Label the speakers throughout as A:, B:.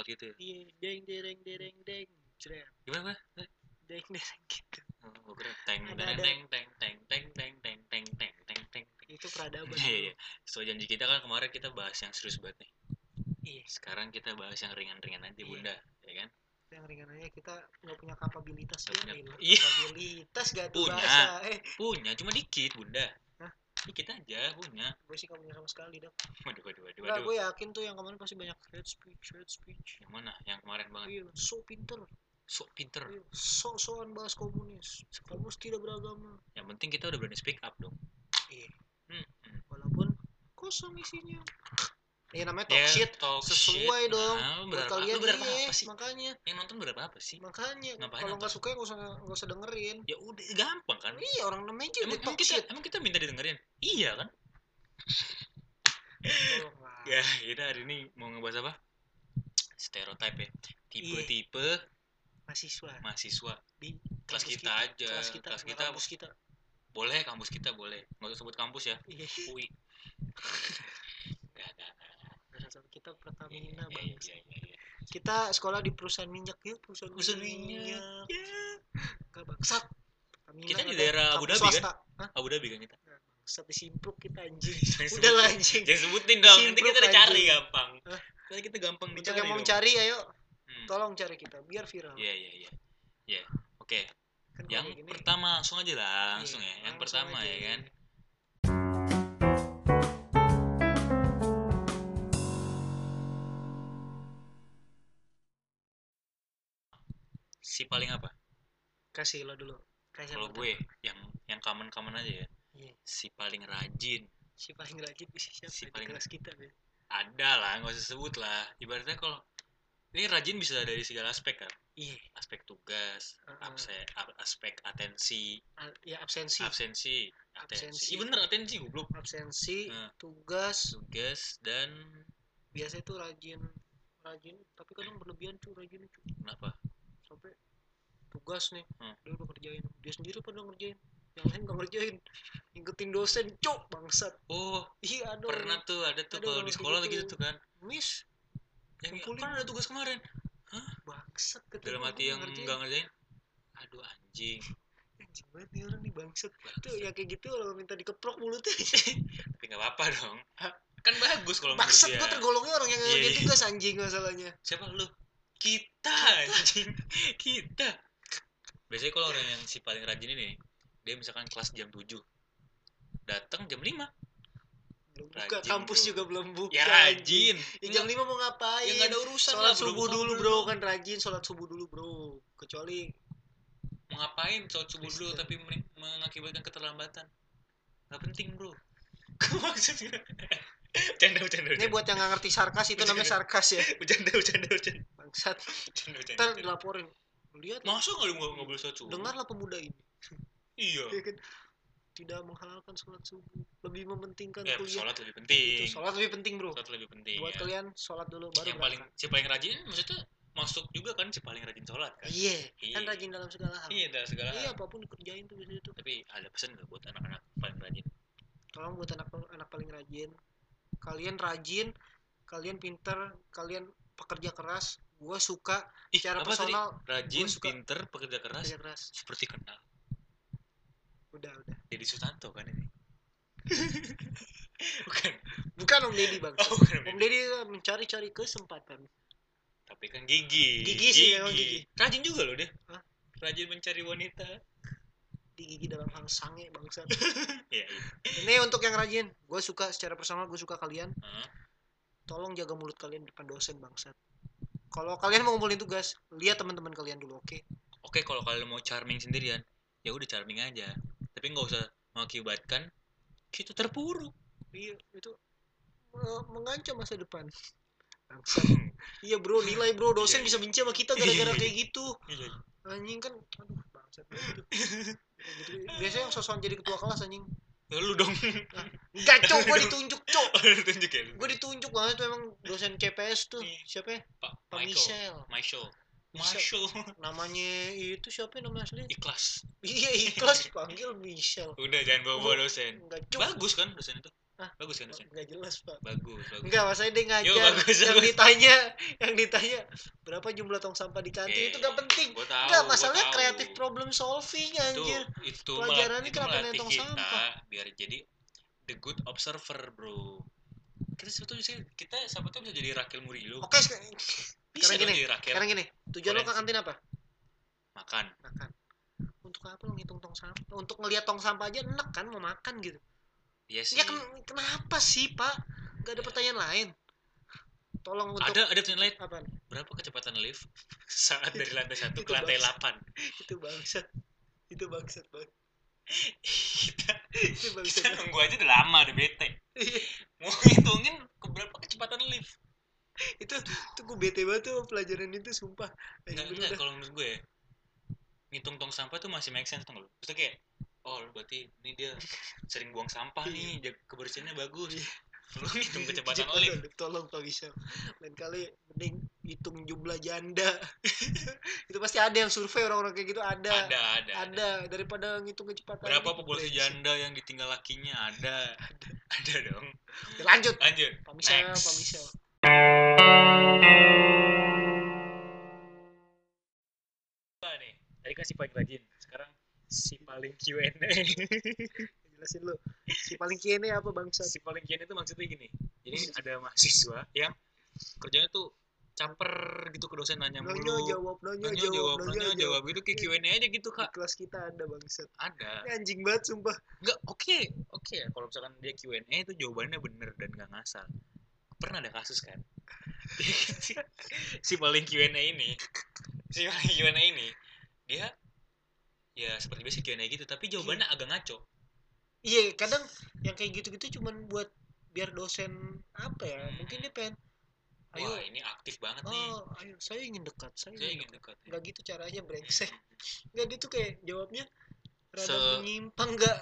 A: nyolot gitu ya
B: iya deng dereng dereng deng jret
A: gimana gimana
B: deng dereng gitu
A: oh, gue kira teng
B: Ada-
A: teng teng teng teng teng teng teng teng teng teng
B: itu peradaban
A: Iya, iya. Sesuai janji kita kan kemarin kita bahas yang serius banget nih.
B: iya
A: Sekarang kita bahas yang ringan-ringan aja,
B: Iya.
A: Bunda, ya kan?
B: yang ringan aja kita nggak punya kapabilitas ya
A: punya-. Iya.
B: kapabilitas gak tuh
A: Punya.
B: bahasa eh
A: Punya, cuma dikit, Bunda. Dikit aja punya.
B: gue sih gak punya sama sekali dah
A: Waduh, waduh, waduh, waduh.
B: gue yakin tuh yang kemarin pasti banyak head speech, head speech.
A: Yang mana? Yang kemarin banget.
B: Iya, so pinter.
A: Sok pinter.
B: Iya, so-soan bahas komunis. Komunis tidak beragama.
A: Yang penting kita udah berani speak up dong.
B: Iya.
A: Hmm, hmm.
B: Walaupun kosong isinya. Iya namanya talk
A: Ya,
B: shit.
A: talk
B: Sesuai
A: shit.
B: dong.
A: Nah,
B: Buat kalian
A: lu berapa
B: iya,
A: apa sih?
B: makanya.
A: Yang nonton berapa apa sih?
B: Makanya kalau nggak suka ya nggak usah nggak usah dengerin.
A: Ya udah gampang kan?
B: Iya orang namanya aja
A: Emang, emang kita
B: shit.
A: emang kita minta didengerin? Iya kan?
B: Tolonglah.
A: Ya, kita hari ini mau ngebahas apa? Stereotype ya. Tipe-tipe
B: Mahasiswa
A: mahasiswa
B: di
A: kelas
B: kampus
A: kita aja.
B: Kelas kita,
A: Kelas kita
B: kampus kita.
A: boleh, kampus kita boleh. Nggak usah sebut kampus ya.
B: Iya.
A: UI. Gak, gak,
B: Dasar kita
A: Iya,
B: Pertamina
A: iya,
B: bang.
A: iya, iya, iya.
B: Kita sekolah di perusahaan minyak ya, perusahaan,
A: Perusahaan minyak. Ya.
B: Gak bangsat. Pertamina
A: Kita di
B: ada
A: daerah Abu Dhabi kan?
B: Hah?
A: Abu Dhabi kan kita.
B: Bangsat disimpruk kita anjing. Udah lah anjing.
A: Jangan sebutin dong. Nanti kita udah cari
B: anjing.
A: gampang.
B: Hah?
A: Nanti kita gampang
B: Untuk
A: dicari
B: yang mau cari ayo
A: Hmm.
B: tolong cari kita biar viral.
A: Iya, iya, iya. Iya. Oke,
B: Kan kalau
A: yang pertama langsung aja lah, langsung
B: iya,
A: ya. Yang
B: langsung
A: pertama
B: aja.
A: ya kan. Si paling apa?
B: Kasih lo dulu. Kasih
A: Kalau gue yang yang common-common aja ya.
B: Iya.
A: Si paling rajin.
B: si paling rajin di siapa
A: Si paling-
B: kelas kita Be?
A: Ada lah, nggak usah sebut lah. Ibaratnya kalau ini rajin bisa dari segala aspek kan.
B: Iya.
A: Aspek tugas,
B: Heeh.
A: abse- a- aspek atensi,
B: A- Ya absensi.
A: absensi, atensi.
B: Absensi.
A: Iya bener atensi goblok.
B: absensi,
A: Nah.
B: tugas,
A: Tugas dan
B: biasanya tuh rajin rajin tapi kadang berlebihan cuy rajin cuy
A: kenapa?
B: sampai tugas nih
A: Hmm.
B: dia udah ngerjain dia sendiri pada ngerjain yang lain gak ngerjain ngikutin dosen cok bangsat
A: Oh,
B: iya ada
A: pernah tuh ada tuh kalau di sekolah
B: gitu.
A: gitu tuh kan.
B: miss
A: Yang
B: Ngumpulin.
A: kan ada tugas kemarin.
B: bangsat kata
A: Dalam hati yang enggak ngerjain. Aduh anjing.
B: anjing banget nih orang nih bangsat
A: Bangsat.
B: tuh ya kayak gitu kalau minta dikeprok mulutnya
A: Tapi nggak apa-apa dong.
B: Hah?
A: Kan bagus kalau
B: bangsat gua tergolongnya orang yang
A: Iya,
B: ngerjain
A: iya.
B: tugas anjing masalahnya
A: Siapa lu? Kita anjing. Kita. Biasanya kalau orang yang si paling rajin ini dia misalkan kelas jam 7 datang jam 5
B: belum buka
A: Rajin,
B: kampus
A: bro.
B: juga belum buka
A: ya rajin.
B: Ya, jam 5 mau ngapain?
A: Ya nggak ada urusan
B: sholat
A: lah
B: subuh dulu bro. Kan rajin sholat subuh dulu bro. Kecuali
A: mau ngapain sholat subuh dulu tapi men- mengakibatkan keterlambatan? Nggak penting bro. Maksudnya? Bercanda bercanda
B: ini buat yang nggak ngerti sarkas itu namanya sarkas ya.
A: Bercanda bercanda bercanda.
B: Bangsat. Ntar dilaporin lihat
A: masa nggak nggak boleh sholat subuh
B: dengarlah pemuda ini
A: iya
B: ya kan tidak menghalalkan sholat subuh lebih mementingkan
A: ya
B: kuliah
A: sholat lebih
B: itu
A: penting
B: sholat lebih penting bro
A: sholat lebih penting
B: buat
A: ya.
B: kalian sholat dulu baru
A: yang paling si paling rajin maksudnya masuk juga kan si paling rajin sholat kan
B: iya kan
A: Iya.
B: rajin dalam segala hal
A: iya dalam segala
B: iya
A: hal
B: apa pun dikerjain tuh biasanya tuh
A: tapi ada pesan nggak buat anak-anak paling rajin
B: tolong buat anak anak paling rajin kalian rajin kalian pinter kalian pekerja keras gue suka
A: Ih,
B: Secara
A: apa tadi?
B: personal,
A: rajin
B: suka-
A: pinter pekerja keras
B: pekerja keras
A: seperti kenal.
B: Udah udah.
A: Dedi Sutanto kan ini? Bukan.
B: Bukan om deddy bang.
A: Oh bukan
B: om deddy. Mencari-cari kesempatan.
A: Tapi kan gigi.
B: Gigi sih, emang gigi.
A: rajin juga loh deh
B: Hah?
A: rajin mencari wanita.
B: Di gigi dalam hal sange bangsat.
A: Iya iya.
B: Ini untuk yang rajin. Gue suka secara personal gue suka kalian.
A: Hah?
B: tolong jaga mulut kalian depan dosen bangsat kalau kalian mau ngumpulin tugas lihat teman-teman kalian dulu oke?
A: Oke kalau kalian mau charming sendirian ya udah charming aja. Tapi nggak usah mengakibatkan kita terpuruk.
B: Iya itu eh, mengancam masa depan. Iya bro nilai bro. Dosen bisa benci sama kita gara-gara kayak gitu.
A: Iya.
B: Anjing kan aduh bangsat. Gitu. biasanya yang sosokan jadi ketua kelas anjing
A: lu dong.
B: Enggak cok gue ditunjuk cok
A: oh, lu tunjuk ya?
B: Gue ditunjuk banget tuh emang dosen CPS tuh. Siapa ya?
A: Pak
B: Pak
A: Michael.
B: Michel.
A: Michael. Marshall
B: namanya itu siapa nama asli
A: ikhlas.
B: Iya ikhlas panggil Michelle
A: udah jangan bawa bawa dosen.
B: enggak cuk.
A: Bagus kan dosen itu
B: Hah?
A: bagus kan dosen
B: enggak jelas pak.
A: Bagus bagus.
B: Enggak maksudnya dia ngajar.
A: Yo, bagus,
B: yang
A: bagus.
B: ditanya yang ditanya berapa jumlah tong sampah di kantin
A: Eh,
B: itu gak penting.
A: tahu
B: enggak
A: gua
B: masalahnya kreatif problem solving anjir.
A: itu
B: Pelajaran ini kenapa nentong sampah?
A: biar jadi the good observer bro. Kita sebetulnya bisa kita tuh bisa jadi Rakil Murilo
B: oke sek-
A: bisa
B: sekarang gini, sekarang gini tujuan lo ke kantin apa?
A: Makan.
B: Makan. Untuk apa lo ngitung tong sampah? Untuk ngeliat tong sampah aja enak kan mau makan gitu
A: iya sih.
B: ya ken- kenapa sih pak? Gak ada pertanyaan lain. Tolong untuk
A: ada ada pertanyaan lain?
B: Apa
A: berapa kecepatan lift? Saat dari lantai satu ke lantai. 8
B: itu bangsat. Itu bangsat banget
A: kita
B: itu bangsat
A: kita nunggu aja udah lama udah bete.
B: Iya,
A: mau ngitungin ke berapa kecepatan lift?
B: Itu itu gue bete banget tuh pelajaran itu sumpah.
A: Enggak enggak kalau menurut gue ya ngitung tong sampah tuh masih make sense tuh lo Terus kayak oh berarti ini dia sering buang sampah nih jaga kebersihannya bagus.
B: Iya.
A: lu ngitung kecepatan lift
B: tolong Pak Gisel lain kali mending hitung jumlah janda. Itu pasti ada yang survei orang-orang kayak gitu ada.
A: Ada ada, ada.
B: ada daripada ngitung kecepatan.
A: Berapa populasi janda yang ditinggal lakinya? Ada. Ada. Dong.
B: Oke, lanjut.
A: Lanjut.
B: Pak Michel
A: Next.
B: Pak Michel
A: apa nih tadi kan si paling rajin. Sekarang si paling Q&A
B: jelasin lu. Si paling kene apa bangsa
A: si paling Q&A itu maksudnya gini. Jadi ada mahasiswa yang kerjanya tuh camper gitu ke dosen nanya
B: nanya
A: mulu.
B: jawab nanya,
A: nanya
B: jawab
A: jawab
B: nanya
A: nanya jawab. gitu kayak. Q&A aja gitu
B: di
A: kak.
B: kelas kita ada bangsat.
A: Ada.
B: Ini anjing banget sumpah.
A: Enggak, oke, oke. Ya. Kalau misalkan dia Q&A itu jawabannya bener dan nggak ngasal. Pernah ada kasus kan? si, si paling Q&A ini, si paling Q&A ini, dia ya seperti biasa Q&A gitu, tapi jawabannya agak ngaco.
B: iya kadang yang kayak gitu-gitu cuman buat biar dosen apa ya
A: Hmm.
B: mungkin dia pengen ayo
A: Wah, ini aktif banget nih.
B: oh ayo saya ingin dekat saya,
A: Saya
B: ingin
A: dekat. ya.
B: nggak gitu caranya brengsek nggak dia tuh kayak jawabnya rada
A: Se-
B: menyimpang nggak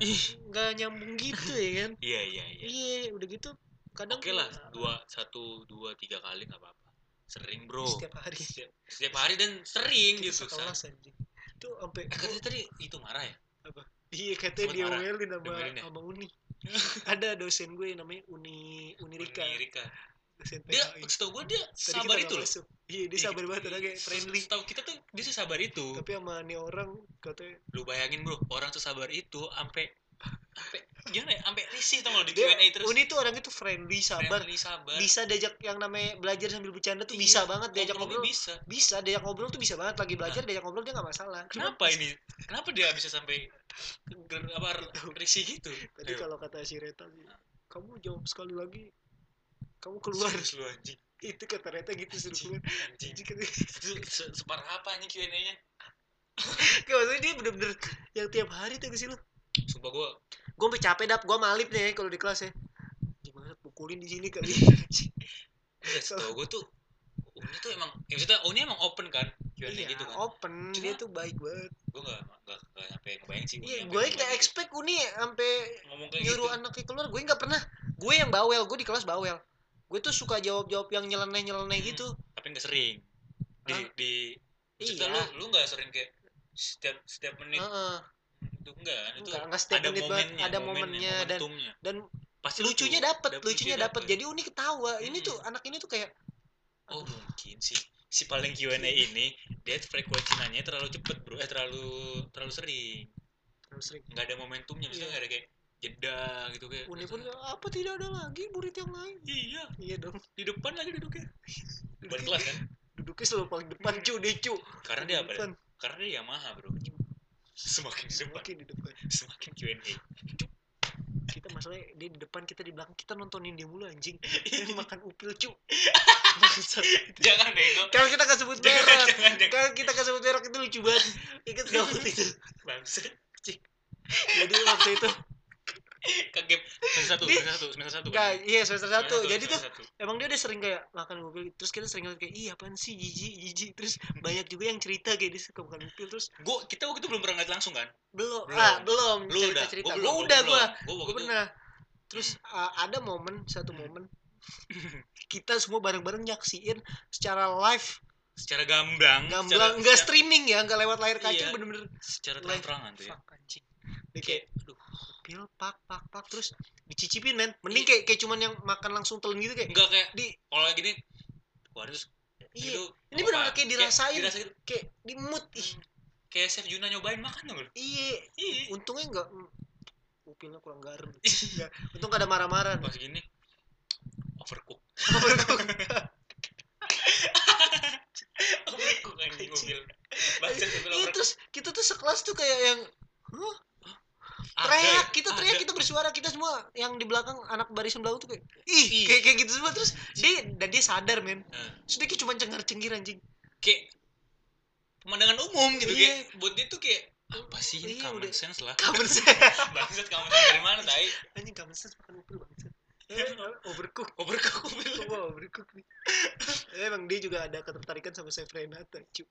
B: nggak nyambung gitu ya kan
A: Iya, iya, iya.
B: iya udah gitu kadang
A: Oke lah,
B: tuh,
A: dua, satu, dua, tiga kali nggak apa-apa. Sering bro.
B: setiap hari
A: Setiap, setiap hari dan sering
B: kita
A: gitu.
B: Sekelas anjing tuh sampai
A: katanya tadi itu marah ya?
B: iya katanya dia ngomelin sama
A: ya?
B: sama Uni ada dosen gue yang namanya Uni Unirika
A: Uni Rika.
B: dosen
A: Dia,
B: PHI.
A: setahu gue dia
B: Tadi
A: sabar itu loh.
B: iya dia
A: Iya,
B: sabar banget orangnya friendly
A: Setahu kita tuh dia sesabar itu.
B: tapi sama nih orang katanya
A: Lu bayangin bro, orang sesabar itu sampai sampai gimana ya? Sampai risih tau di
B: dia
A: Q&A terus.
B: Uni tuh orang itu friendly sabar
A: Friendly, sabar.
B: bisa diajak yang namanya belajar sambil bercanda tuh
A: Iya,
B: bisa banget diajak ngobrol
A: bisa.
B: bisa diajak ngobrol tuh bisa banget lagi belajar diajak ngobrol dia nggak masalah Cuma
A: Kenapa ini? Kenapa dia bisa sampai apa risih gitu?
B: tadi
A: Ayo.
B: kalau kata si Reta sih kamu jawab sekali lagi kamu keluar
A: Serius lu anjing.
B: itu kata Reta gitu suruh keluar
A: anjing. Itu se- separah apa anjing Q&A-nya?
B: Gak maksudnya dia bener-bener yang tiap hari tuh sih lu
A: Sumpah gua
B: gue sampai capek dap gue malip nih kalau di kelas ya gimana pukulin di sini kali
A: setahu gua tuh Uni tuh emang ya maksudnya Uni emang open kan Q&A
B: iya
A: gitu kan.
B: open
A: Cuma-
B: dia tuh baik banget
A: Gua enggak enggak enggak sampai ngebayang sih
B: iya gue nggak
A: gitu.
B: expect uni sampai nyuruh
A: gitu.
B: anaknya keluar gue nggak pernah gue yang bawel gue di kelas bawel gue tuh suka jawab jawab yang nyeleneh nyeleneh
A: Hmm.
B: gitu
A: tapi nggak sering di di
B: Iya.
A: lu lu nggak sering kayak setiap setiap menit
B: Heeh.
A: itu enggak kan itu
B: Enggak, enggak setiap
A: ada
B: menit
A: momennya
B: ada momennya dan
A: momentumnya.
B: dan
A: pasti
B: lucunya
A: lucu.
B: dapet, lucunya dapet. Jadi Uni ketawa. Ini
A: Hmm.
B: tuh anak ini tuh kayak
A: oh mungkin sih si paling Q&A ini dia frekuensi nanya terlalu cepet bro eh terlalu terlalu sering
B: terus sering.
A: nggak ada momentumnya maksudnya nggak ada kayak jeda gitu kayak
B: Uni pun apa tidak ada lagi murid yang lain?
A: iya
B: Iya dong.
A: di depan lagi duduknya
B: Duduknya,
A: kelas kan
B: duduknya selalu paling depan cu deh cu.
A: karena dia apa karena dia Yamaha bro semakin di depan
B: Semakin di depan.
A: semakin Q&A
B: Kita masalahnya dia di depan kita di belakang kita nontonin dia mulu anjing. Dia makan upil cu.
A: Jangan deh
B: Kalau kita gak sebut merek,
A: jangan
B: kalau kita gak sebut merek itu lucu banget. Ingat gak waktu itu?
A: Bangsat.
B: Jadi waktu itu
A: Kegep semester satu, semester satu, semester satu.
B: Enggak,
A: kan?
B: iya semester satu. Jadi tuh emang dia udah sering kayak makan mobil terus kita sering kayak iya apaan sih jijik jijik terus banyak juga yang cerita kayak dia suka makan mobil terus
A: Gua kita waktu itu belum pernah ngeliat langsung kan?
B: belum,
A: Belum.
B: ah belum.
A: Lu
B: cerita
A: udah,
B: cerita.
A: Gua
B: udah gua
A: Gua.
B: pernah. Terus ah, ada momen satu momen kita semua bareng-bareng nyaksiin secara live.
A: Secara gamblang
B: gamblang.
A: secara-
B: nggak
A: secara-
B: streaming ya nggak lewat layar kaca
A: Iya.
B: bener-bener
A: secara terang-terangan tuh ya.
B: Fuck anjing. Kayak
A: aduh
B: pil pak pak pak. Terus dicicipin men. Mending
A: Iya.
B: kayak kayak cuman yang makan langsung telan gitu kayak
A: enggak kayak
B: di
A: kalau kayak gini wah terus
B: iya.
A: gitu
B: ini benar-benar kayak dirasain
A: dirasain.
B: kayak di mood ih.
A: Kayak chef Juna nyobain makan dong
B: iya.
A: Iya.
B: Untungnya enggak mm, upilnya kurang garam. Nggak. untung gak ada marah-marah
A: pas gini overcook. Overcook. Anjing mobil baca
B: iya
A: overcook
B: terus kita tuh sekelas tuh kayak yang huh? Teriak kita teriak kita bersuara kita semua yang di belakang anak barisan belakang tuh kayak ih
A: Ih.
B: kayak kayak gitu semua. Terus dia dan dia sadar men. Terus dia kayak cuma cengar cengir anjing.
A: Kayak pemandangan umum gitu
B: Iya.
A: kayak buat dia tuh kayak apa sih ini?
B: Iya,
A: common
B: udah.
A: sense lah.
B: Common sense.
A: Bangsat common sense dari mana tai?
B: Anjing common sense makan upil bangsat? Eh, overcook
A: overcook
B: Wah, overcook nih. Eh, Emang dia juga ada ketertarikan sama Chef Renata, cu.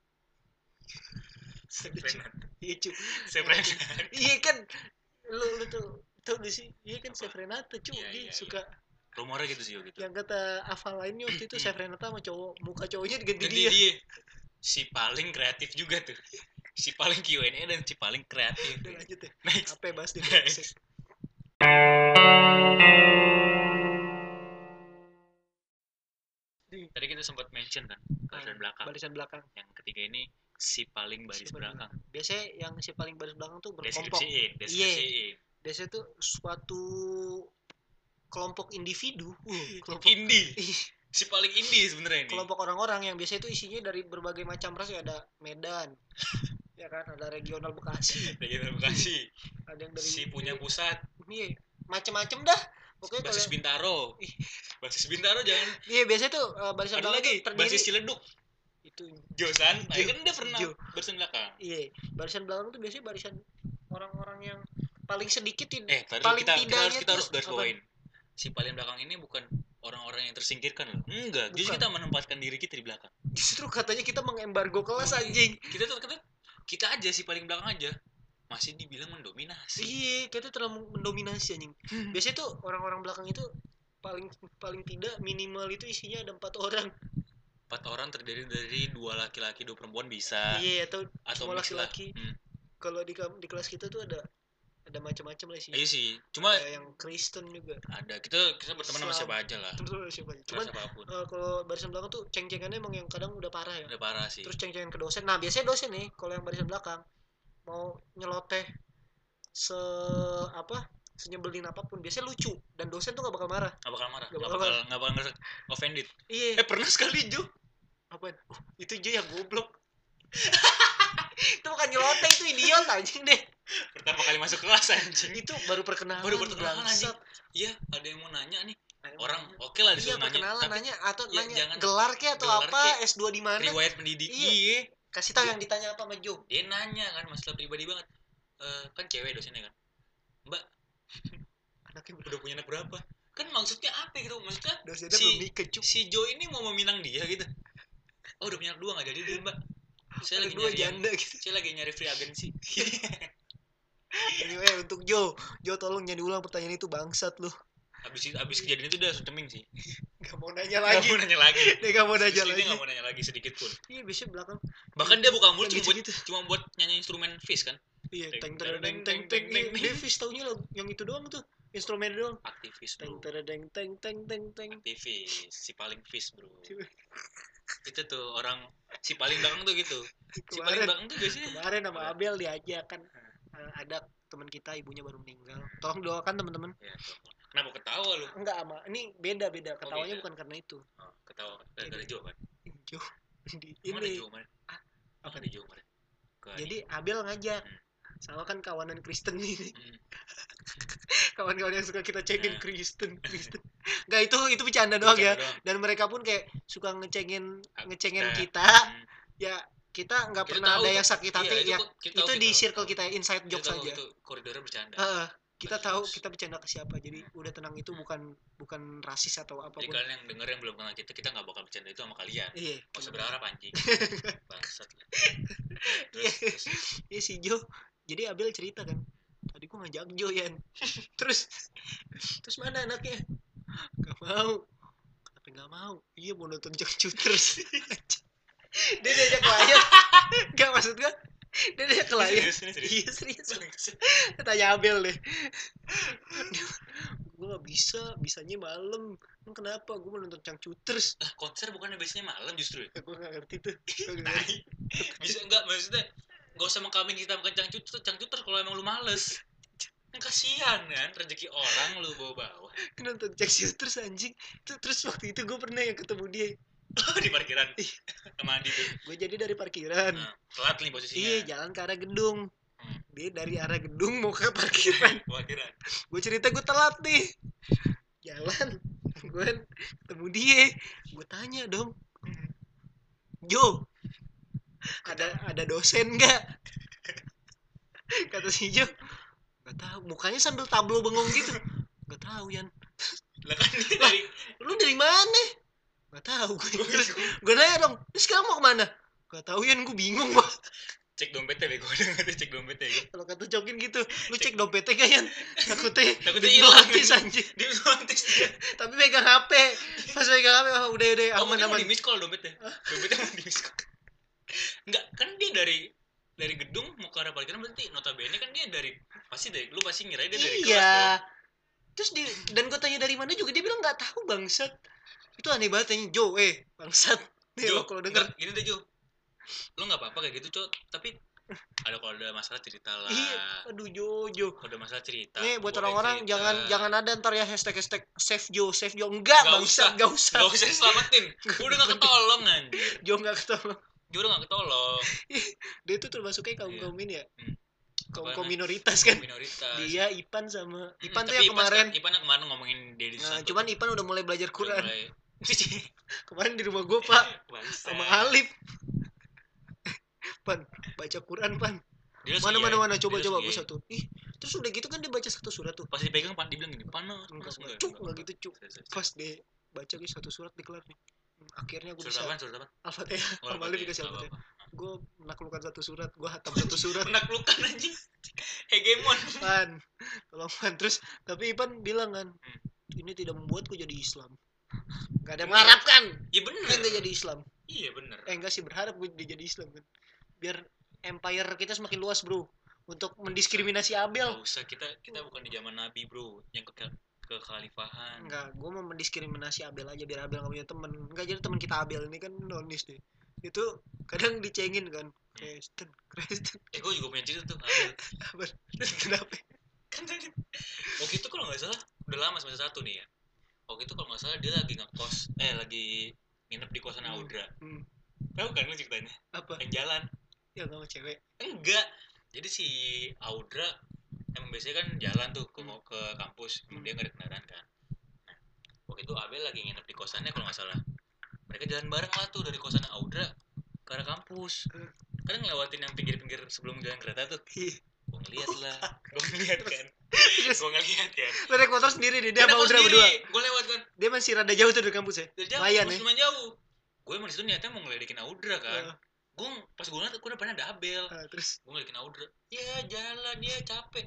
B: Cu. Iya, cu.
A: saya pernah
B: Iya kan, lu lu tuh tau gak sih? Iya kan Chef Renata, cu.
A: Iya,
B: dia
A: iya,
B: suka
A: rumornya gitu sih gitu
B: yang kata hafal lainnya waktu itu Chef Renata sama cowok muka cowoknya diganti dia.
A: dia si paling kreatif juga tuh si paling Q&A dan si paling kreatif
B: Udah lanjut ya.
A: next
B: Apa bahas di
A: Next. tadi kita sempat mention kan barisan belakang
B: Barisan belakang.
A: yang ketiga ini si paling baris
B: Si
A: belakang.
B: Biasanya yang si paling baris belakang tuh berkelompok. Iya. Biasanya tuh suatu kelompok individu, uh, kelompok
A: indie si paling indie sebenarnya ini.
B: Kelompok orang-orang yang biasanya itu isinya dari berbagai macam ras. Ya ada Medan ya kan? Ada regional Bekasi.
A: General Bekasi.
B: Ada yang dari
A: si punya pusat.
B: Iya macam-macam dah. Pokoknya
A: basis Bintaro. Basis Bintaro jangan.
B: Iya biasanya tuh eh, barisan
A: ada lagi
B: terdiri
A: basis Ciledug
B: itu.
A: Josan nah, kan dia pernah
B: Jo.
A: barisan belakang.
B: Iya barisan belakang tuh biasanya barisan orang-orang yang paling sedikit tid-
A: eh
B: paling
A: kita, kita
B: tidaknya
A: harus kita
B: tuh
A: harus garis
B: apa?
A: bawain. Si paling belakang ini bukan orang-orang yang tersingkirkan loh. Enggak justru
B: Bukan.
A: kita menempatkan diri kita di belakang.
B: Justru katanya kita mengembargo kelas anjing.
A: Kita tuh kita kita aja si paling belakang aja. Masih dibilang mendominasi.
B: Iya kita terlalu mendominasi anjing. Biasanya tuh orang-orang belakang itu paling paling tidak minimal itu isinya ada empat orang
A: empat orang terdiri dari dua laki-laki dua perempuan bisa
B: iya atau
A: atau mix lah.
B: laki-laki.
A: Hmm.
B: kalau di di kelas kita tuh ada ada macam-macam lah sih
A: iya sih cuma
B: ada yang Kristen juga
A: ada kita kita berteman sama siapa aja lah
B: terus siapa aja.
A: cuman
B: eh, kalau barisan belakang tuh ceng-cengannya emang yang kadang udah parah ya
A: udah parah sih
B: terus ceng-cengan ke dosen nah biasanya dosen nih kalau yang barisan belakang mau nyeloteh se apa senyebelin apa pun. Biasanya lucu dan dosen tuh gak bakal marah.
A: Nggak bakal marah.
B: Nggak
A: nggak
B: bakal
A: bakal nggak bakal ngerasa offended.
B: Iya.
A: Eh pernah sekali Jo
B: apa itu aja yang goblok. Itu bukan nyeloteh itu idiot anjing deh.
A: Pertama kali masuk kelas anjing.
B: Itu baru perkenalan
A: Baru perkenalan,
B: bangsat.
A: iya ada yang mau nanya nih. Orang oke lah
B: iya
A: disuruh nanya
B: perkenalan
A: tapi
B: nanya atau
A: ya,
B: nanya
A: jangan-
B: gelar ke atau
A: gelar
B: apa?
A: kek,
B: S2 di mana?
A: Riwayat pendidik.
B: Iya.
A: iya.
B: Kasih tahu yang ditanya apa sama Jo
A: dia nanya kan masalah pribadi banget. Eh, kan cewek dosennya kan. Mbak
B: anaknya
A: udah punya anak berapa? Kan maksudnya apa gitu? Maksudnya
B: dosennya
A: Si-
B: belum nikah
A: si Jo ini mau meminang dia gitu. Oh udah punya anak dua nggak jadi dia mbak. Saya
B: ada
A: lagi
B: dua
A: nyari yang,
B: janda gitu.
A: saya lagi nyari free agency.
B: Anyway untuk Jo. Jo tolong jangan diulang pertanyaan itu bangsat lu
A: habis habis kejadian itu udah ceming sih.
B: Gak mau nanya lagi.
A: mau nanya lagi.
B: Dia gak mau nanya
A: Serius, dia
B: lagi.
A: nggak mau nanya lagi sedikit pun.
B: Iya biasanya belakang.
A: Bahkan dia buka mulut cuma buat
B: gitu-gitu.
A: cuma buat nyanyi instrumen fish kan?
B: Iya
A: Teng,
B: teng teng teng
A: teng,
B: teng
A: teng, teng.
B: Davis taunya lagu yang itu doang tuh instrumen doang.
A: Aktivis
B: teng tereng teng teng teng teng.
A: Aktivis si paling fish bro. Itu tuh orang si paling belakang tuh gitu. Si paling belakang tuh biasanya
B: kemarin sama? Abel diajak kan eh, ada teman kita ibunya baru meninggal. Tolong doakan teman-teman.
A: Ya. Kenapa ketawa lu?
B: Enggak ama ini beda beda. Ketawanya
A: beda.
B: bukan karena itu.
A: Oh, ketawa dari dari Jo kan
B: Jo. Di
A: mana
B: ini.
A: Jo kemarin
B: Ah, apa
A: apa di Jo kemarin Ke
B: jadi Abel ngajak
A: Hmm.
B: sama kan kawanan Kristen ini.
A: Hmm.
B: kawan-kawan yang suka kita
A: Nah.
B: cengin Kristen Kristen. Nggak itu itu bercanda doang ya.
A: Bercanda doang.
B: dan mereka pun kayak suka ngecengin ngecengin
A: Kita.
B: kita.
A: Hmm.
B: ya kita nggak
A: Kita
B: pernah
A: tahu
B: ada
A: itu-
B: yang sakit hati
A: iya,
B: ya.
A: kok- kita
B: itu
A: tahu,
B: di
A: kita.
B: circle
A: tahu.
B: kita inside
A: Kita
B: jokes
A: tahu
B: aja.
A: itu koridornya bercanda.
B: Heeh, kita tahu kita bercanda ke siapa jadi udah tenang itu bukan bukan rasis atau
A: jadi
B: apa pun.
A: kalian yang denger yang belum kenal kita kita nggak bakal bercanda itu sama kalian.
B: Iya.
A: Gak usah berharap anjing. Bangsat.
B: Iya. Iya si Jo. Jadi Abel cerita kan tadi gua ngajak Jo Yan. Terus terus mana anaknya? Gak mau. Kenapa nggak mau. Iya mau nonton Jack terus dia diajak klien gak maksud gua dia diajak klien
A: Serius, ini serius.
B: iya serius tanya Abel deh. Gue gak bisa bisanya malam. Emang kenapa? Gue mau nonton Cangcuters
A: Lah, konser bukannya biasanya malam justru ya?
B: gue gak ngerti tuh.
A: Nah, bisa enggak maksudnya? Gak usah mengkambing kita makan cangcuter cangcuter kalau emang lu males. Kan kasihan kan? Rezeki orang lu bawa-bawa.
B: Gua nonton Cangcuters anjing. Terus waktu itu gue pernah yang ketemu dia
A: di parkiran. Sama Andi tuh.
B: Gue jadi dari parkiran.
A: Nah, telat nih posisinya.
B: Iya jalan ke arah gedung.
A: Hmm.
B: dia dari arah gedung mau ke parkiran.
A: Parkiran.
B: Gue cerita gue telat nih. Jalan. Gue ketemu dia. Gue tanya dong. Jo ada ada dosen nggak? Kata si Jo nggak tahu. Mukanya sambil tablo bengong gitu. Nggak tahu Yan.
A: Lah kan dari
B: lu dari mana nggak tahu gue terus gue nanya dong terus sekarang mau ke mana? Nggak tahu Yan gue bingung bang
A: cek dompetnya bego. Udah nggak tuh cek dompetnya gue
B: kalau kata Cokin gitu lu cek. dompetnya gak Yan? Takutnya
A: Takutnya
B: hilang.
A: dia otomatis dia.
B: Tapi pegang HP pas pegang HP oh, udah udah
A: oh
B: aman
A: mau
B: aman.
A: di miss call dompetnya? Dompetnya mau di miss call. Enggak kan dia dari dari gedung mau ke arah parkiran berarti notabene kan dia dari pasti dari lu pasti ngira dia dari kelas
B: iya terus di dan gue tanya dari mana juga dia bilang nggak tahu bangsat itu aneh banget tanya Jo eh bangsat. Nih
A: Jo,
B: lo kalau denger.
A: gini deh Jo. Lu nggak apa-apa kayak gitu cok. Tapi ada kalau ada masalah cerita lah.
B: Iya aduh Jo Jo.
A: Kalau ada masalah cerita
B: nih buat orang-orang
A: cerita.
B: jangan jangan ada ntar ya hashtag hashtag save Jo save Jo. Enggak
A: Nggak
B: bangsat
A: usah.
B: nggak usah.
A: Gak usah diselamatin. Udah gak ketolong anjir
B: Jo nggak ketolong.
A: Dia udah gak ketolong.
B: Dia tuh termasuknya kaum kaum ini ya?
A: Hmm.
B: kaum
A: Apa
B: kaum
A: namanya?
B: minoritas kan?
A: minoritas.
B: Dia Ipan sama
A: Hmm,
B: Ipan tuh yang kemarin.
A: sekarang- Ipan yang kemarin ngomongin Deddy
B: nah,
A: Susanto
B: cuman. Ipan udah mulai belajar Quran.
A: mulai-
B: kemarin di rumah gue pak.
A: Bangsa.
B: sama Alif. Pan baca Quran pan.
A: Dia
B: mana mana mana? Coba coba gue satu. Ih terus udah gitu kan dia baca satu surat tuh.
A: Pas dipegang pan dibilang gini panas
B: enggak cuk enggak gitu cuk. Pas dia baca gitu satu surat dikelar nih. Akhirnya gue bisa
A: surat apa?
B: Al-Fatihah.
A: Oh,
B: sama Alif dikasih. Al-Fatihah. gue menaklukkan satu surat gue hatam satu surat.
A: Penaklukan anjing. Hegemon.
B: Pan tolong pan. Terus tapi Ipan bilang kan
A: Hmm.
B: ini tidak membuatku jadi Islam Gak ada yang mengharapkan.
A: Iya bener.
B: Kan dia jadi Islam.
A: Iya bener.
B: Eh enggak sih berharap gue dia jadi Islam kan biar empire kita semakin luas bro. Untuk mendiskriminasi Abel.
A: Gak usah kita kita bukan di zaman Nabi bro. Yang ke ke khalifahan
B: enggak gue mau mendiskriminasi Abel aja biar Abel gak punya temen. Enggak jadi teman kita Abel ini kan nonis deh. Itu kadang dicengin kan. Kristen Kristen.
A: Eh gue juga punya cerita tuh Abel.
B: apa? Kenapa?
A: Kan tadi waktu itu kalau nggak salah udah lama semester satu nih ya waktu itu kalau nggak salah dia lagi ngekos eh lagi nginep di kosan
B: Hmm.
A: Audra.
B: Hmm,
A: tahu kan lu ceritanya?
B: Apa?
A: Yang jalan.
B: Ya sama cewek.
A: Enggak. Jadi si Audra emang biasanya kan jalan tuh ke
B: Hmm.
A: ke kampus. Emang
B: Hmm.
A: dia nggak ada kendaraan kan. Nah, waktu itu Abel lagi nginep di kosannya kalau nggak salah. Mereka jalan bareng lah tuh dari kosan Audra ke arah kampus.
B: Hmm.
A: kan ngelewatin yang pinggir-pinggir sebelum jalan kereta tuh.
B: Ih,
A: gue ngeliat lah. Gue ngeliat kan
B: Terus?
A: gue ngeliat kan
B: lo naik motor sendiri nih dia sama Udra berdua.
A: Gue lewat kan.
B: Dia masih rada jauh tuh dari kampus ya?
A: Dari jauh
B: Lumayan
A: masih
B: ya.
A: jauh. Gue emang di situ niatnya mau ngeledekin Audra kan.
B: Eh,
A: gue pas gue ngeliat gue depannya ada Abel.
B: Ah, terus?
A: Gue ngeliatin Audra. Ya jalan ya capek.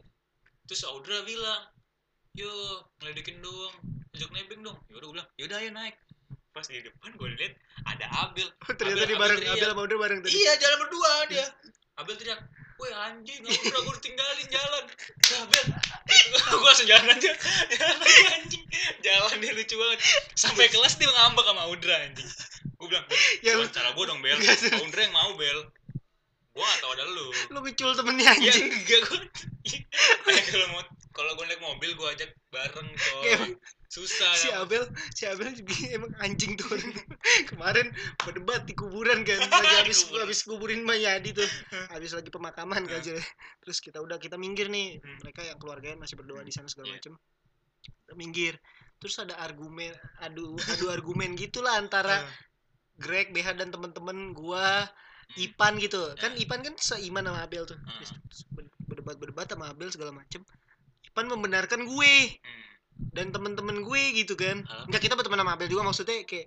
A: Terus Audra bilang yo ngeledekin doang. Ajak nebeng dong. Yaudah gue bilang yaudah ayo naik. Pas di depan gue liat ada Abel.
B: Oh, ternyata
A: Abel-
B: dia
A: Abel
B: bareng
A: teriak.
B: Abel sama Udra bareng tadi?
A: Iya jalan berdua dia. Abel teriak Woi anjing, Audra gue tinggalin jalan. Ya, Abel Gue langsung jalan aja. Jalan anjing Jalan dia lucu banget. Sampai kelas dia ngambek sama Audra anjing. Gue bilang,
B: ya
A: ya,
B: lu,
A: cara gue dong Bel. Audra yang mau Bel. Gue gak tau ada lu.
B: Lu ngecul temennya
A: Ya
B: anjing.
A: enggak gue kalau mau kalau gue naik mobil gue ajak bareng coy Susah
B: si
A: lah.
B: Abel si Abel juga emang anjing tuh kemarin berdebat di kuburan kan lagi habis habis kuburin Mayadi tuh habis lagi pemakaman kan aja terus kita udah kita minggir nih
A: Hmm.
B: mereka yang keluarganya masih berdoa di sana segala
A: Iya.
B: macem kita minggir terus ada argumen adu adu argumen gitulah antara. Greg BH dan temen-temen gua
A: Hmm.
B: Ipan gitu kan. Ipan kan seiman sama Abel tuh
A: Ah.
B: Terus ber- berdebat-berdebat sama Abel segala macem Ipan membenarkan gue
A: Hmm.
B: Dan temen-temen gue gitu kan.
A: Hah?
B: Enggak kita berteman sama Abel juga maksudnya kayak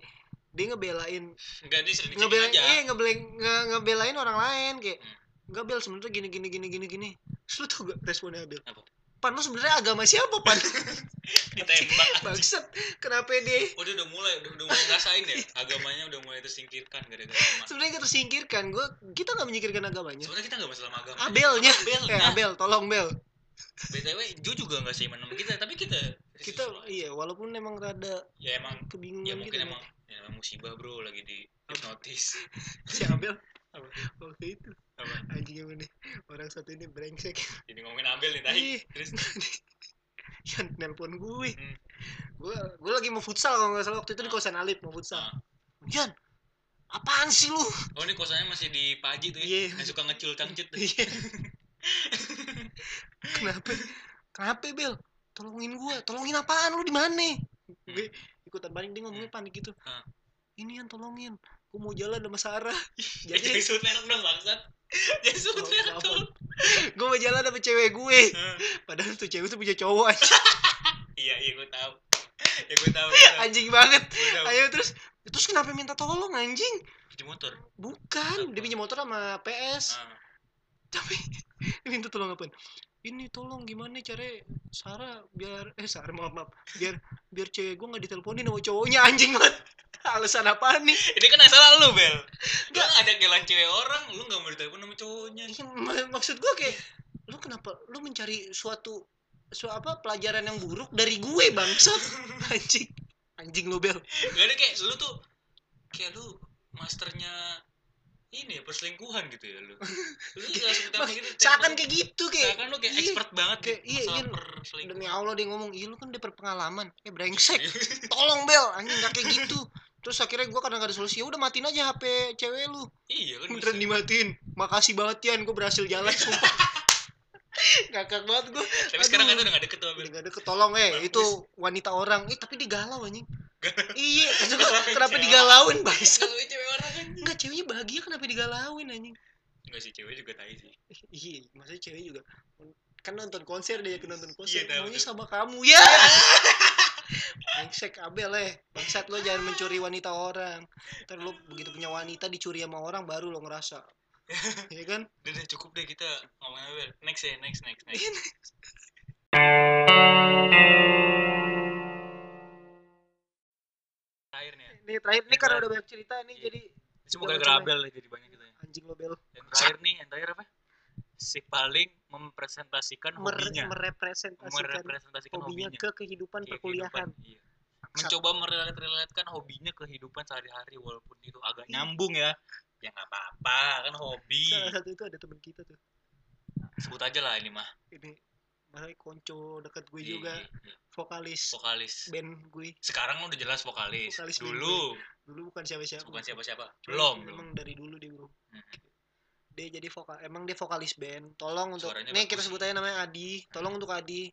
B: dia ngebelain
A: Enggak dia
B: ngebelain
A: aja.
B: eh ngebelain nge- ngebelain orang lain kayak
A: Hmm.
B: enggak Bel sebenarnya gini gini gini gini gini. Terus lu tau gak responnya Abel?
A: Apa?
B: pan lu sebenarnya agama siapa pan?
A: Ditembak.
B: Bangsat kenapa dia?
A: Oh dia udah mulai udah, udah mulai ngerasain ya agamanya udah mulai tersingkirkan gara-gara
B: sebenarnya kita tersingkirkan gua kita nggak menyingkirkan agamanya.
A: Sebenarnya kita nggak masalah sama agama.
B: Abelnya.
A: Abel
B: eh Abel tolong Bel.
A: Btw Ju juga nggak seiman sama kita tapi kita
B: kita iya walaupun emang rada
A: ya emang
B: kebingungan
A: ya mungkin
B: gitu
A: emang ya emang musibah bro lagi di hipnotis.
B: Si Abel?
A: Apa?
B: waktu itu.
A: Apa?
B: Anjing yang ini orang satu ini brengsek.
A: Jadi ngomongin Abel nih tadi terus?
B: Yang nelpon gue.
A: Hmm.
B: gue gue lagi mau futsal kalau nggak salah. Waktu itu di
A: Ah.
B: kosan Alip mau futsal.
A: Ah.
B: Jan apaan sih lu?
A: Oh ini kosannya masih di Paji tuh ya?
B: Iya.
A: yang suka ngecul cangcut tuh.
B: Iya. kenapa? Kenapa Bel tolongin gue tolongin apaan? Lu di mana? Gue ikutan panik dia ngomongnya panik gitu.
A: Ah.
B: ini yang tolongin. Gue mau jalan sama Sarah.
A: Jadi
B: jadi
A: merek dong bangsat. Jadi merek dong.
B: Gue mau jalan sama cewek gue.
A: Ah.
B: padahal tuh cewek tuh punya cowok anjing,
A: iya iya gue tahu. Ya gue tahu
B: anjing banget. Ayo terus terus kenapa minta tolong anjing?
A: Cuci motor.
B: Bukan dia pinjam motor sama PS
A: Ah.
B: tapi minta tolong apa ini tolong gimana cara Sarah biar eh Sarah maaf maaf. Biar biar cewek gue nggak diteleponin sama cowoknya anjing banget alasan apa nih?
A: Ini kan salah lu bel. Lu ada gelan cewek orang lu nggak mau ditelepon sama cowoknya.
B: Iya, mak- maksud gue kayak lu kenapa lu mencari suatu su apa pelajaran yang buruk dari gue bangsat? Anjing. Anjing lu bel.
A: Gak ada kayak lu tuh kayak lu masternya ini ya perselingkuhan gitu ya lu. Lu gitu
B: seakan kayak gitu kayak
A: seakan lu kayak
B: iya,
A: expert banget
B: kayak,
A: di
B: iya, iya.
A: perselingkuhan.
B: demi Allah dia ngomong iya lu kan dia berpengalaman. Eh brengsek. Tolong bel. Anjing gak kayak gitu. Terus akhirnya gue karena gak ada solusi ya udah matiin aja HP cewek lu.
A: Iya kan bisa.
B: beneran dimatiin. Makasih banget Yan. Gue berhasil jalan sumpah. Ngakak banget gue
A: tapi sekarang kan
B: Aduh.
A: udah gak deket tuh
B: udah gak ada ketolong eh
A: Bagus.
B: itu wanita orang. Eh tapi digalau anjing. Iya kenapa
A: cewek.
B: digalauin bangsat
A: Kalau cewek orang kan
B: enggak ceweknya bahagia kenapa digalauin anjing
A: Enggak sih cewek juga tai sih.
B: Iya maksudnya cewek juga. Kan nonton konser deh ke nonton konser.
A: Iya, tahu,
B: maunya sama kamu? Ya! Brengsek Abel eh. Bangsat lo jangan mencuri wanita orang. Ntar lo begitu punya wanita dicuri sama orang baru lo ngerasa. Iya kan?
A: Udah, cukup deh kita ngomongin Abel. Next ya next next next. Terakhir nih ya.
B: Ini terakhir nih karena udah banyak cerita nih
A: Iya.
B: jadi
A: semoga
B: Jangan
A: gara
B: sampai-
A: Abel ya jadi banyak kita ya.
B: Anjing lo bel.
A: Yang terakhir nih yang terakhir apa? Si paling mempresentasikan
B: Mer-
A: hobinya.
B: merepresentasikan
A: merepresentasikan
B: hobinya
A: hobinya.
B: ke kehidupan
A: Iya,
B: perkuliahan.
A: kehidupan, iya. mencoba merelate-relatekan hobinya kehidupan sehari-hari walaupun itu agak
B: Iya.
A: nyambung ya. Ya nggak apa-apa kan hobi.
B: Salah satu itu ada teman kita tuh.
A: Sebut aja lah ini mah.
B: Ini makanya konco deket gue
A: Iya,
B: juga.
A: iya, iya.
B: vokalis
A: vokalis.
B: band gue.
A: Sekarang udah jelas vokalis,
B: Vokalis
A: dulu.
B: dulu bukan siapa-siapa.
A: Bukan siapa-siapa. Belum belum
B: emang dari dulu dia bro.
A: Hmm.
B: dia jadi vokal emang dia vokalis band. Tolong untuk
A: Suaranya
B: nih kita sebut aja namanya Adi. Tolong untuk Adi.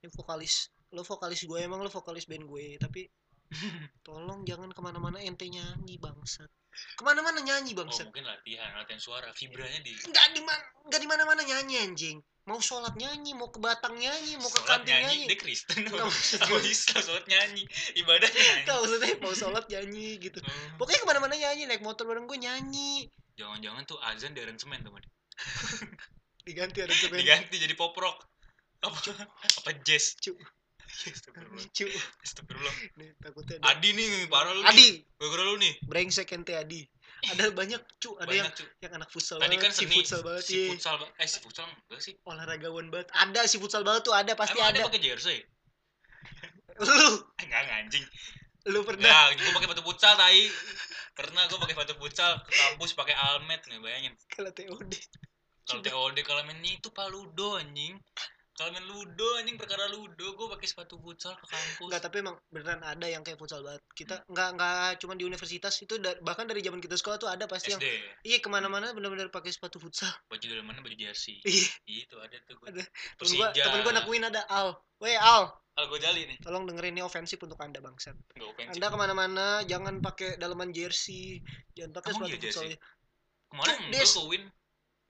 B: Ini vokalis. Lo vokalis gue emang lo vokalis band gue. Tapi tolong jangan ke mana-mana ente nyanyi bangsat. Ke mana-mana nyanyi
A: oh
B: bangsat.
A: mungkin latihan latihan suara. Vibranya di
B: nggak di mana nggak di mana-mana nyanyi anjing mau sholat nyanyi mau ke batang nyanyi mau ke
A: sholat
B: kantin
A: nyanyi
B: nyanyi.
A: dia Kristen.
B: Nggak, maksud gue-
A: Islam sholat nyanyi. Ibadah nyanyi.
B: Nggak, maksudnya mau sholat nyanyi gitu.
A: Oh,
B: pokoknya ke mana-mana nyanyi naik motor bareng gue nyanyi.
A: Jangan-jangan tuh azan di aransemen teman
B: diganti ada semen
A: diganti jadi pop rock. Apa? Apa jazz?
B: Cuk.
A: Astagfirullah.
B: Cu,
A: Astagfirullah.
B: nih takutnya ada-
A: Adi nih parah lu
B: Adi.
A: gara-gara lu nih.
B: Brengsek ente Adi ada banyak cu. Ada yang
A: banyak cuy
B: yang anak futsal
A: tadi
B: banget
A: kan
B: si futsal banget
A: si
B: iya.
A: futsal eh si futsal enggak sih?
B: Olahragawan banget. Ada si futsal banget tuh ada pasti
A: emang
B: ada
A: ada. pakai jersey?
B: Lu.
A: Enggak enggak anjing.
B: Lu pernah?
A: Enggak gue pakai batu futsal tai. Pernah gue pakai batu futsal ke kampus pakai almet nih bayangin
B: kalau TOD
A: kalau TOD kalau main itu paludo anjing kalau main ludo anjing perkara ludo. Gue pakai sepatu futsal ke kampus.
B: Enggak, tapi emang beneran ada yang kayak futsal banget. Kita enggak enggak cuma di universitas itu da- bahkan dari zaman kita sekolah tuh ada pasti yang
A: SD
B: iya ke mana-mana bener-bener pakai sepatu futsal.
A: baju dari mana? Baju jersey.
B: Iya,
A: itu ada tuh gue
B: Ada. temen gua
A: Persija.
B: temen gua anak Win ada Al. Weh Al,
A: Al Ghazali nih.
B: Tolong dengerin ini ofensif untuk anda bangsat. Anda ke mana-mana jangan pakai dalaman jersey, jangan pakai sepatu futsal.
A: kemarin gue ke Win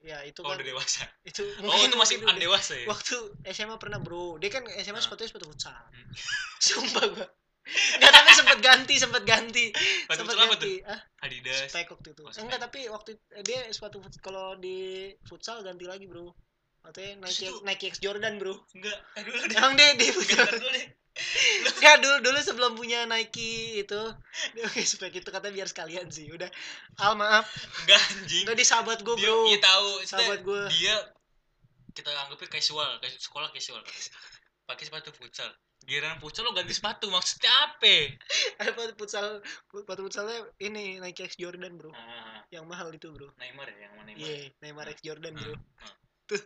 B: Ya itu
A: oh
B: kan
A: udah dewasa.
B: itu
A: oh itu masih
B: udah-
A: dewasa ya?
B: waktu SMA pernah bro. Dia kan SMA
A: Ah.
B: sepatunya sepatu futsal.
A: Hmm.
B: sumpah gua. Enggak tapi sempet ganti sempet ganti.
A: Sepatu
B: sempet
A: apa tuh?
B: Ganti ah
A: Adidas.
B: Spek waktu itu.
A: Oh,
B: enggak tapi waktu dia sepatu kalau di futsal ganti lagi bro
A: Terus
B: Nike
A: itu-
B: Nike X Jordan, Bro.
A: enggak eh dulu deh
B: Emang dia dia
A: ntar dulu deh
B: Enggak dulu dulu sebelum punya Nike itu dia pakai spek itu katanya biar sekalian sih. Udah. Al maaf.
A: enggak anjing
B: Enggak di sahabat gue,
A: dia
B: Bro.
A: iya tahu maksudnya
B: Sahabat gue.
A: dia kita anggapnya casual kayak sekolah casual pakai sepatu futsal giliran futsal lo ganti sepatu maksudnya apa
B: Apa futsal sepatu futsalnya ini Nike X Jordan, Bro.
A: ah,
B: Yang mahal itu, Bro.
A: Neymar ya yang mana Neymar
B: Iya, Neymar X Jordan, Bro.
A: Hmm, hmm.
B: Tuh.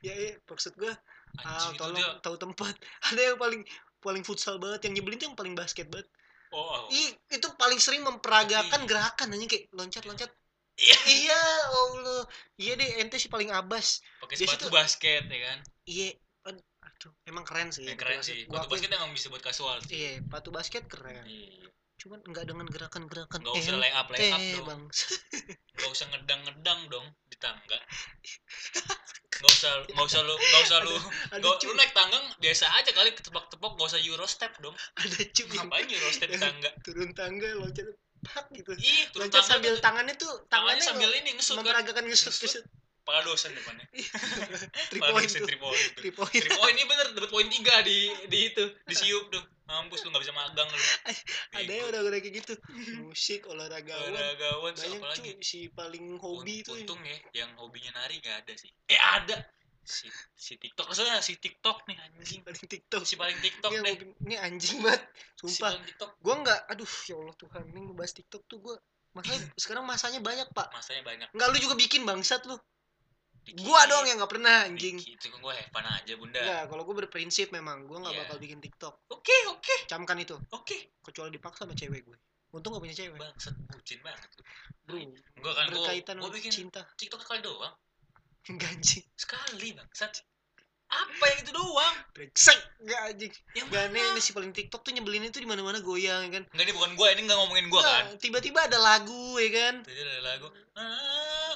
B: Ya, iya, maksud gue ah, tolong
A: dia
B: tahu tempat. Ada yang paling paling futsal banget, yang nyebelin tuh yang paling basket banget.
A: oh, oh.
B: Ih, itu paling sering memperagakan
A: Tapi-
B: gerakan anjing kayak loncat-loncat.
A: Iya.
B: iya, Allah. Iya deh, ente sih paling abas.
A: pakai sepatu
B: tuh-
A: basket ya kan
B: Iya, ad- aduh, emang keren sih. sepatu
A: keren sih
B: Gua
A: sepatu basket emang bisa buat casual sih
B: Iya, sepatu basket keren.
A: Iya.
B: Cuman enggak dengan gerakan-gerakan
A: nggak usah lay up lay up dong.
B: Bang.
A: nggak usah ngedang ngedang dong di tangga. Nggak usah nggak usah lu nggak usah lu nggak- lu naik tangga biasa aja kali ketebak-tebak nggak usah euro step dong.
B: Ada cu yang
A: ngapain euro step di tangga?
B: Turun tangga loncat pak gitu.
A: ih turun
B: Loncat sambil
A: tuh-
B: tangannya tuh
A: tangannya
B: tangannya
A: sambil ini ngesut kan?
B: memperagakan ngesut.
A: Ngesut. Pala dosen depannya
B: Three
A: pala
B: point
A: dosen
B: tuh.
A: three point tuh.
B: Three point.
A: Three point ini bener dapat poin tiga di di itu di siup tuh mampus lu nggak bisa magang lu
B: Ada yang udah udah kayak gitu. Musik, olahragawan.
A: olahragawan terus
B: Banyak
A: apa lagi
B: si paling hobi tuh.
A: untung ya yang hobinya nari gak ada sih eh ada si si TikTok maksudnya si TikTok nih anjing
B: paling TikTok.
A: si paling TikTok
B: Ini,
A: deh
B: ini anjing banget.
A: si
B: Sumpah.
A: paling TikTok
B: Gua enggak aduh ya Allah Tuhan, ini ngebahas TikTok tuh gua Makanya sekarang masanya banyak, Pak.
A: masanya banyak
B: Enggak lu juga bikin bangsat lu.
A: Dikit,
B: Gua dong yang nggak pernah anjing.
A: dikit. itu gue fun aja bunda
B: Enggak, kalau gua berprinsip memang gua nggak
A: Iya.
B: bakal bikin TikTok.
A: oke oke
B: Camkan itu,
A: oke
B: kecuali dipaksa sama cewek gue. Untung gak punya cewek.
A: bangsat bucin banget
B: Bro,
A: gue kan gue
B: berkaitan
A: gue
B: sama
A: bikin
B: cinta.
A: TikTok sekali doang
B: Enggak anjing.
A: sekali bangsat apa yang itu doang
B: Brengsek. Enggak anjing.
A: yang
B: Enggak
A: mana
B: nih, ini si paling TikTok tuh nyebelin itu di mana-mana goyang ya kan.
A: Enggak ini bukan gue ini nggak ngomongin gue kan
B: Nggak, tiba-tiba ada lagu ya kan.
A: Tadi ada lagu ah,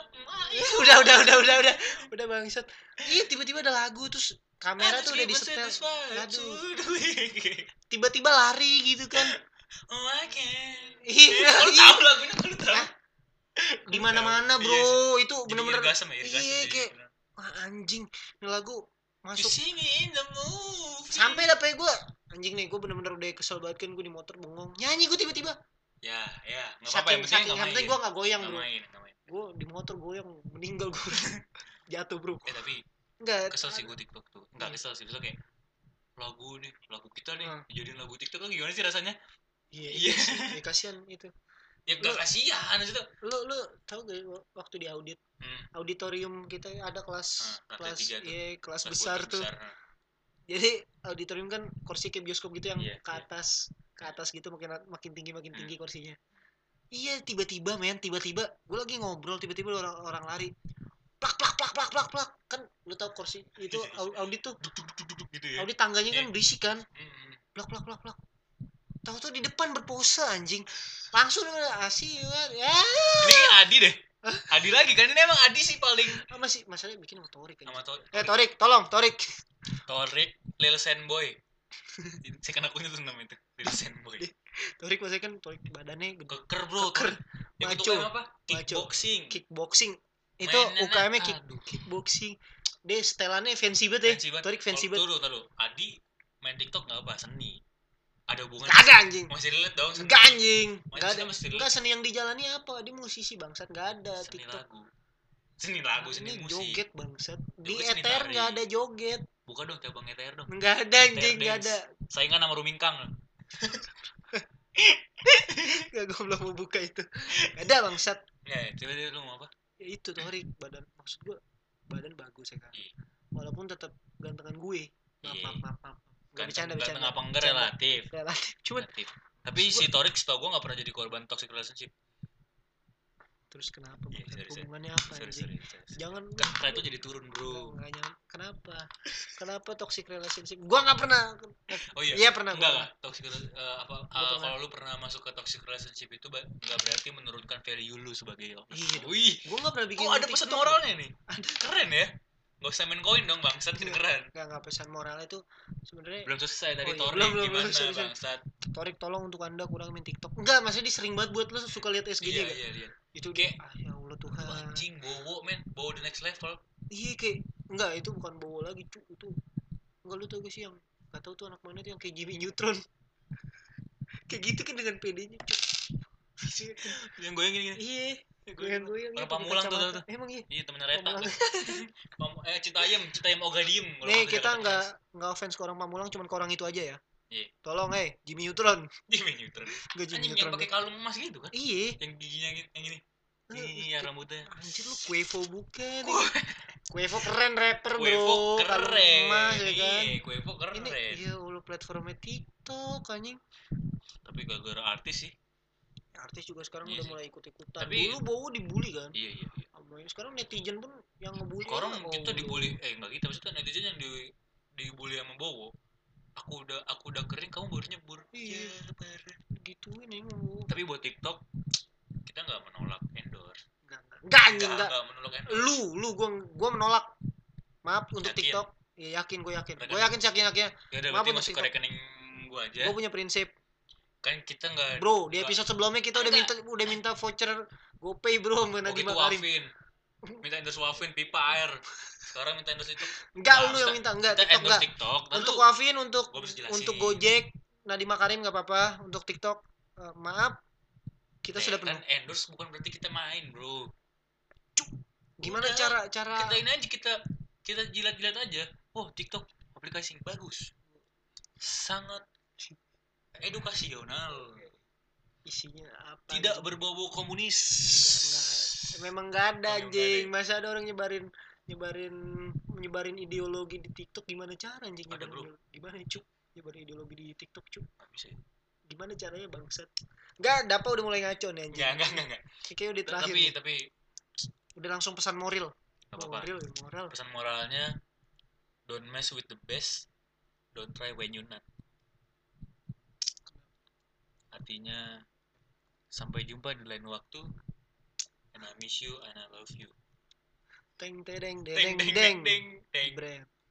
B: Eh, udah udah udah udah udah udah bangsat. Iya tiba-tiba ada lagu terus kamera tuh udah di setel. Aduh. Tiba-tiba lari gitu kan.
A: Oh I can.
B: Iya,
A: Eh, Lu
B: iya.
A: tahu lagunya lu tahu.
B: Ah, Di mana-mana,
A: Iya
B: Bro. Itu
A: ya, irgasem
B: Iya, kayak-. Wah, anjing. Ini lagu masuk
A: me in the movie.
B: sampai dapet gue anjing nih gue bener-bener udah kesel banget kan gue di motor bengong nyanyi gue tiba-tiba
A: Ya, ya, enggak apa-apa yang penting
B: yang
A: main.
B: penting gue gak goyang
A: Nggak
B: bro
A: main, nggak main.
B: gue di motor goyang meninggal gue jatuh bro
A: Eh tapi
B: enggak
A: kesel sih gue TikTok tuh. Enggak
B: Iya.
A: kesel sih, kesel kayak lagu nih, lagu kita nih,
B: Hmm.
A: dijadiin lagu TikTok kan gimana sih rasanya?
B: iya
A: Iya.
B: iya ya, kasihan itu
A: Ya
B: Lu-
A: gak kasihan itu.
B: lu lu tau gak waktu di audit
A: Hmm.
B: auditorium kita ada kelas
A: Ah,
B: kelas iya kelas
A: Kelas
B: besar tuh
A: besar, nah.
B: jadi auditorium kan kursi kayak bioskop gitu yang
A: Iya,
B: ke
A: iya.
B: atas ke atas gitu makin makin tinggi makin
A: Hmm.
B: tinggi kursinya iya tiba-tiba men tiba-tiba gue lagi ngobrol tiba-tiba orang orang lari plak plak plak plak plak plak kan lu tau kursi itu au- audit tuh
A: gitu ya.
B: audit tangganya kan
A: Iya.
B: berisik kan
A: Hmm.
B: plak plak plak plak tahu tuh di depan berpose anjing langsung asih ya
A: Ini kayak Adi deh. Adi lagi kan ini emang Adi sih paling
B: Ah, masih masalahnya bikin sama Torik
A: sama
B: aja.
A: to
B: eh Torik tolong Torik
A: Torik Lil Sandboy. si kan akunya tuh namanya itu Lil Sandboy.
B: Torik maksudnya kan Torik badannya gede
A: Keker bro.
B: Keker.
A: Yang
B: Maco.
A: apa? Kickboxing.
B: kickboxing itu
A: Mainannya,
B: UKM nya kick, kickboxing dia setelannya fancy banget ya. Torik fancy banget
A: Tuh, tuh, tuh. Adi main TikTok gak apa seni. Ada hubungan.
B: Gak ada anjing
A: Masih relate dong. seni.
B: Enggak anjing Enggak ada. Enggak seni yang dijalani apa Dia musisi bangsat Enggak ada
A: Seni
B: TikTok
A: lagu. Seni lagu, seni
B: Ini
A: musik.
B: joget bangsat Di
A: seni
B: ETR
A: tari.
B: enggak ada joget
A: Buka dong cabang ETR dong.
B: Enggak ada anjing Enggak ada
A: Saingan sama Rumingkang.
B: Gue belum mau buka itu Nggak ada bangsat
A: Ya, coba deh lu mau apa?
B: Ya itu Torik Badan Maksud gue Badan bagus ya kan. Walaupun tetap gantengan gue Maaf
A: Iya.
B: maaf maaf maaf Gak bercanda bercanda
A: apa enggak
B: Bercanda.
A: relatif.
B: Relatif Cuman
A: Relatif. Tapi si Torik setau gue gak pernah jadi korban toxic relationship.
B: Terus kenapa bangsat?
A: sorry, sorry.
B: Hubungannya apa
A: Sorry, sorry, sorry.
B: Jangan
A: Kan pride tuh jadi turun bro.
B: Nggak nyam- Kenapa? Kenapa toxic relationship? Gua nggak pernah.
A: Oh iya.
B: Iya pernah
A: Enggak
B: gua.
A: lah, toxic eh, apa
B: Gua pernah.
A: kalau lu pernah masuk ke toxic relationship itu nggak berarti menurunkan value lu sebagai orang.
B: Iya.
A: Wih,
B: Gua nggak pernah bikin.
A: oh ada pesan moralnya nih.
B: Ada.
A: Keren ya. Gak usah main koin dong bangsat
B: Iya.
A: keren.
B: Nggak nggak pesan moral itu sebenarnya.
A: Belum selesai tadi
B: Oh iya,
A: Torik
B: belum, belum,
A: gimana
B: belum,
A: bangsat.
B: Torik tolong untuk anda kurang main TikTok. Enggak, maksudnya dia sering banget buat lu suka lihat SGJ
A: Iya
B: gak?
A: iya iya.
B: Itu
A: Kayak-.
B: Ah ya Allah Tuhan.
A: Anjing bowo men, bowo the next level.
B: Iya kayak enggak itu bukan bowo lagi cu itu enggak lu tau gak sih yang gak tau tuh anak mana tuh yang kayak Jimmy Neutron kayak gitu kan dengan PD-nya cu
A: yang gue yang gini gini
B: iya goyang goyang
A: Pamulang tuh, tuh,
B: emang iya?
A: Iya temennya Reta. Eh Citayam Citayam Ogadiem kalau
B: nih kita nggak nggak offense ke orang Pamulang cuman ke orang itu aja ya.
A: Iya.
B: tolong eh Jimmy Neutron.
A: Jimmy Neutron.
B: Gak Jimmy
A: anjing yang
B: Neutron
A: pakai kalung emas gitu kan?
B: Iya.
A: Yang giginya yang gini
B: Eh,
A: iya rambutnya.
B: anjir lu Quavo bukan Quavo. Keren rapper
A: Quavo
B: bro Kalung
A: keren.
B: emas, ya kan?
A: Iya Quavo keren.
B: ini iya lu platformnya TikTok anjing.
A: Tapi gara-gara artis sih
B: artis juga sekarang
A: Iya
B: udah
A: sih.
B: mulai ikut ikutan
A: Tapi-
B: dulu bowo dibully kan?
A: Iya iya iya.
B: Sama ini. sekarang netizen pun yang ngebully
A: sekarang
B: oh,
A: kita dibully? Eh enggak kita maksudnya netizen yang di dibully sama Bowo aku udah aku udah kering kamu baru nyebur.
B: Iya.
A: Ya,
B: gituin ini
A: tapi buat TikTok kita nggak menolak endorse.
B: Enggak enggak enggak enggak
A: nggak. menolak endorse.
B: Lu lu gua gua menolak. Maaf untuk
A: Yakin?
B: TikTok. Iya yakin gue yakin. Gue yakin yakin yakin.
A: Ya udah
B: Maaf untuk
A: masuk ke rekening gua aja.
B: Gue punya prinsip
A: kan kita nggak
B: bro di episode sebelumnya kita udah minta udah minta voucher GoPay bro sama
A: oh gitu
B: Makarim.
A: Minta endorse Wafin pipa air. Sekarang minta endorse itu.
B: Enggak
A: Enggak,
B: lu yang minta enggak
A: kita
B: TikTok enggak
A: TikTok
B: untuk
A: lu
B: Wafin untuk untuk Gojek Nadiem Makarim nggak apa-apa. Untuk TikTok eh, maaf. Kita
A: eh,
B: sudah
A: kan
B: penuh.
A: endorse bukan berarti kita main bro.
B: Gimana
A: udah.
B: cara cara
A: kita ini aja kita kita jilat-jilat aja. Oh TikTok aplikasi yang bagus. Sangat edukasional.
B: Isinya apa
A: tidak
B: gitu?
A: berbau komunis
B: Enggak, enggak. memang enggak ada
A: Oh,
B: anjing masa ada orang nyebarin nyebarin nyebarin ideologi di TikTok? Gimana cara anjing
A: Ada, bro.
B: gimana cuk? Nyebarin ideologi di TikTok cuk?
A: Bisa.
B: Gimana caranya bangsat? Enggak Dapa udah mulai ngaco nih anjing.
A: Enggak enggak enggak, enggak.
B: kayaknya udah terakhir
A: tapi
B: nih.
A: tapi.
B: Udah langsung pesan moral.
A: Nggak apa-apa.
B: Moral ya, moral.
A: Pesan moralnya don't mess with the best don't try when you not artinya sampai jumpa di lain waktu and I miss you and I love you.
B: Teng teng deng
A: deng
B: deng
A: deng